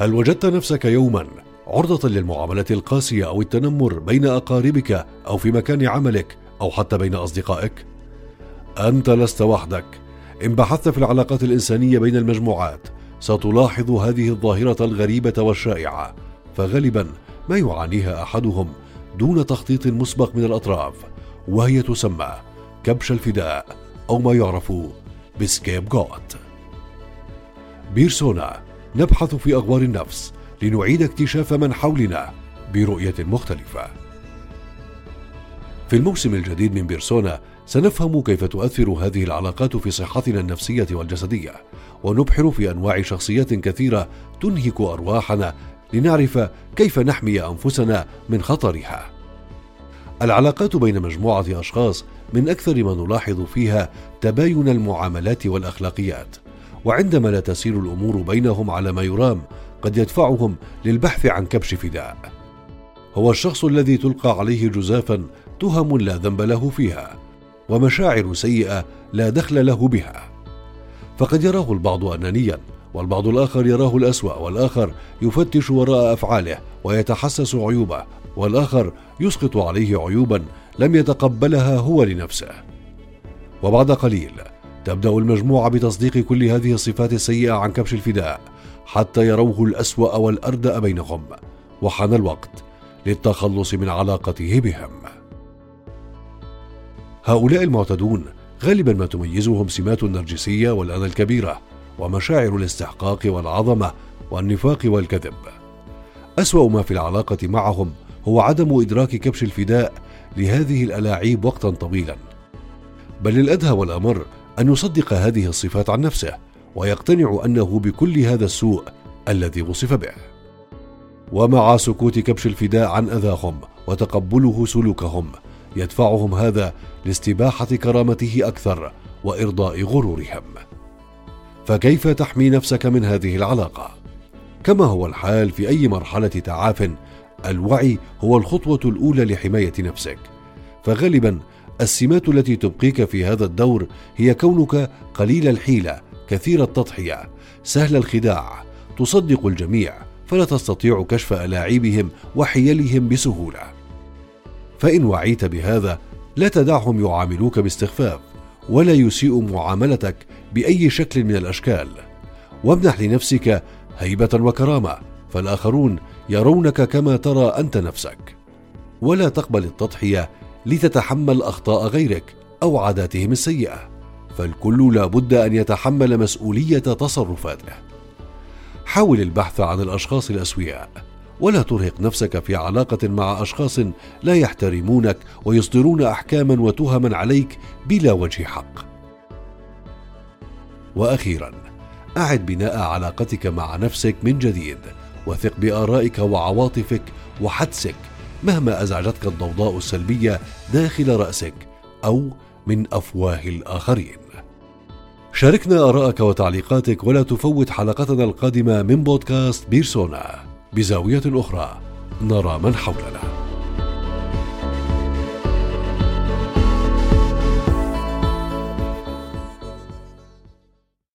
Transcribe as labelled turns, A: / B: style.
A: هل وجدت نفسك يوما عرضة للمعاملة القاسية أو التنمر بين أقاربك أو في مكان عملك أو حتى بين أصدقائك؟ أنت لست وحدك. إن بحثت في العلاقات الإنسانية بين المجموعات ستلاحظ هذه الظاهرة الغريبة والشائعة. فغالبا ما يعانيها أحدهم دون تخطيط مسبق من الأطراف وهي تسمى كبش الفداء أو ما يعرف بسكيب جوت. بيرسونا نبحث في أغوار النفس لنعيد اكتشاف من حولنا برؤية مختلفة. في الموسم الجديد من بيرسونا سنفهم كيف تؤثر هذه العلاقات في صحتنا النفسية والجسدية ونبحر في أنواع شخصيات كثيرة تنهك أرواحنا لنعرف كيف نحمي أنفسنا من خطرها. العلاقات بين مجموعة أشخاص من أكثر ما نلاحظ فيها تباين المعاملات والأخلاقيات وعندما لا تسير الأمور بينهم على ما يرام قد يدفعهم للبحث عن كبش فداء. هو الشخص الذي تلقى عليه جزافا تهم لا ذنب له فيها ومشاعر سيئة لا دخل له بها. فقد يراه البعض انانيا والبعض الآخر يراه الأسوأ والآخر يفتش وراء أفعاله ويتحسس عيوبه والآخر يسقط عليه عيوبا لم يتقبلها هو لنفسه. وبعد قليل تبدأ المجموعة بتصديق كل هذه الصفات السيئة عن كبش الفداء حتى يروه الأسوأ والأردأ بينهم وحان الوقت للتخلص من علاقته بهم. هؤلاء المعتدون غالبا ما تميزهم سمات النرجسية والانا الكبيرة ومشاعر الاستحقاق والعظمة والنفاق والكذب. أسوأ ما في العلاقة معهم هو عدم إدراك كبش الفداء لهذه الألاعيب وقتا طويلا. بل الأدهى والأمر أن يصدق هذه الصفات عن نفسه ويقتنع أنه بكل هذا السوء الذي وصف به. ومع سكوت كبش الفداء عن أذاهم وتقبله سلوكهم يدفعهم هذا لاستباحة كرامته أكثر وإرضاء غرورهم. فكيف تحمي نفسك من هذه العلاقة؟ كما هو الحال في أي مرحلة تعاف الوعي هو الخطوة الأولى لحماية نفسك. فغالبا السمات التي تبقيك في هذا الدور هي كونك قليل الحيله كثير التضحية. سهل الخداع. تصدق الجميع. فلا تستطيع كشف ألاعيبهم وحيلهم بسهولة. فإن وعيت بهذا لا تدعهم يعاملوك باستخفاف ولا يسيء معاملتك بأي شكل من الأشكال. وامنح لنفسك هيبة وكرامة فالآخرون يرونك كما ترى أنت نفسك. ولا تقبل التضحية لتتحمل أخطاء غيرك أو عاداتهم السيئة. فالكل لا بد أن يتحمل مسؤولية تصرفاته. حاول البحث عن الأشخاص الأسوياء ولا ترهق نفسك في علاقة مع أشخاص لا يحترمونك ويصدرون احكاما وتهما عليك بلا وجه حق. وأخيرا أعد بناء علاقتك مع نفسك من جديد وثق بآرائك وعواطفك وحدسك مهما أزعجتك الضوضاء السلبية داخل رأسك أو من أفواه الآخرين. شاركنا ارائك وتعليقاتك ولا تفوت حلقتنا القادمة من بودكاست بيرسونا. بزاوية أخرى نرى من حولنا.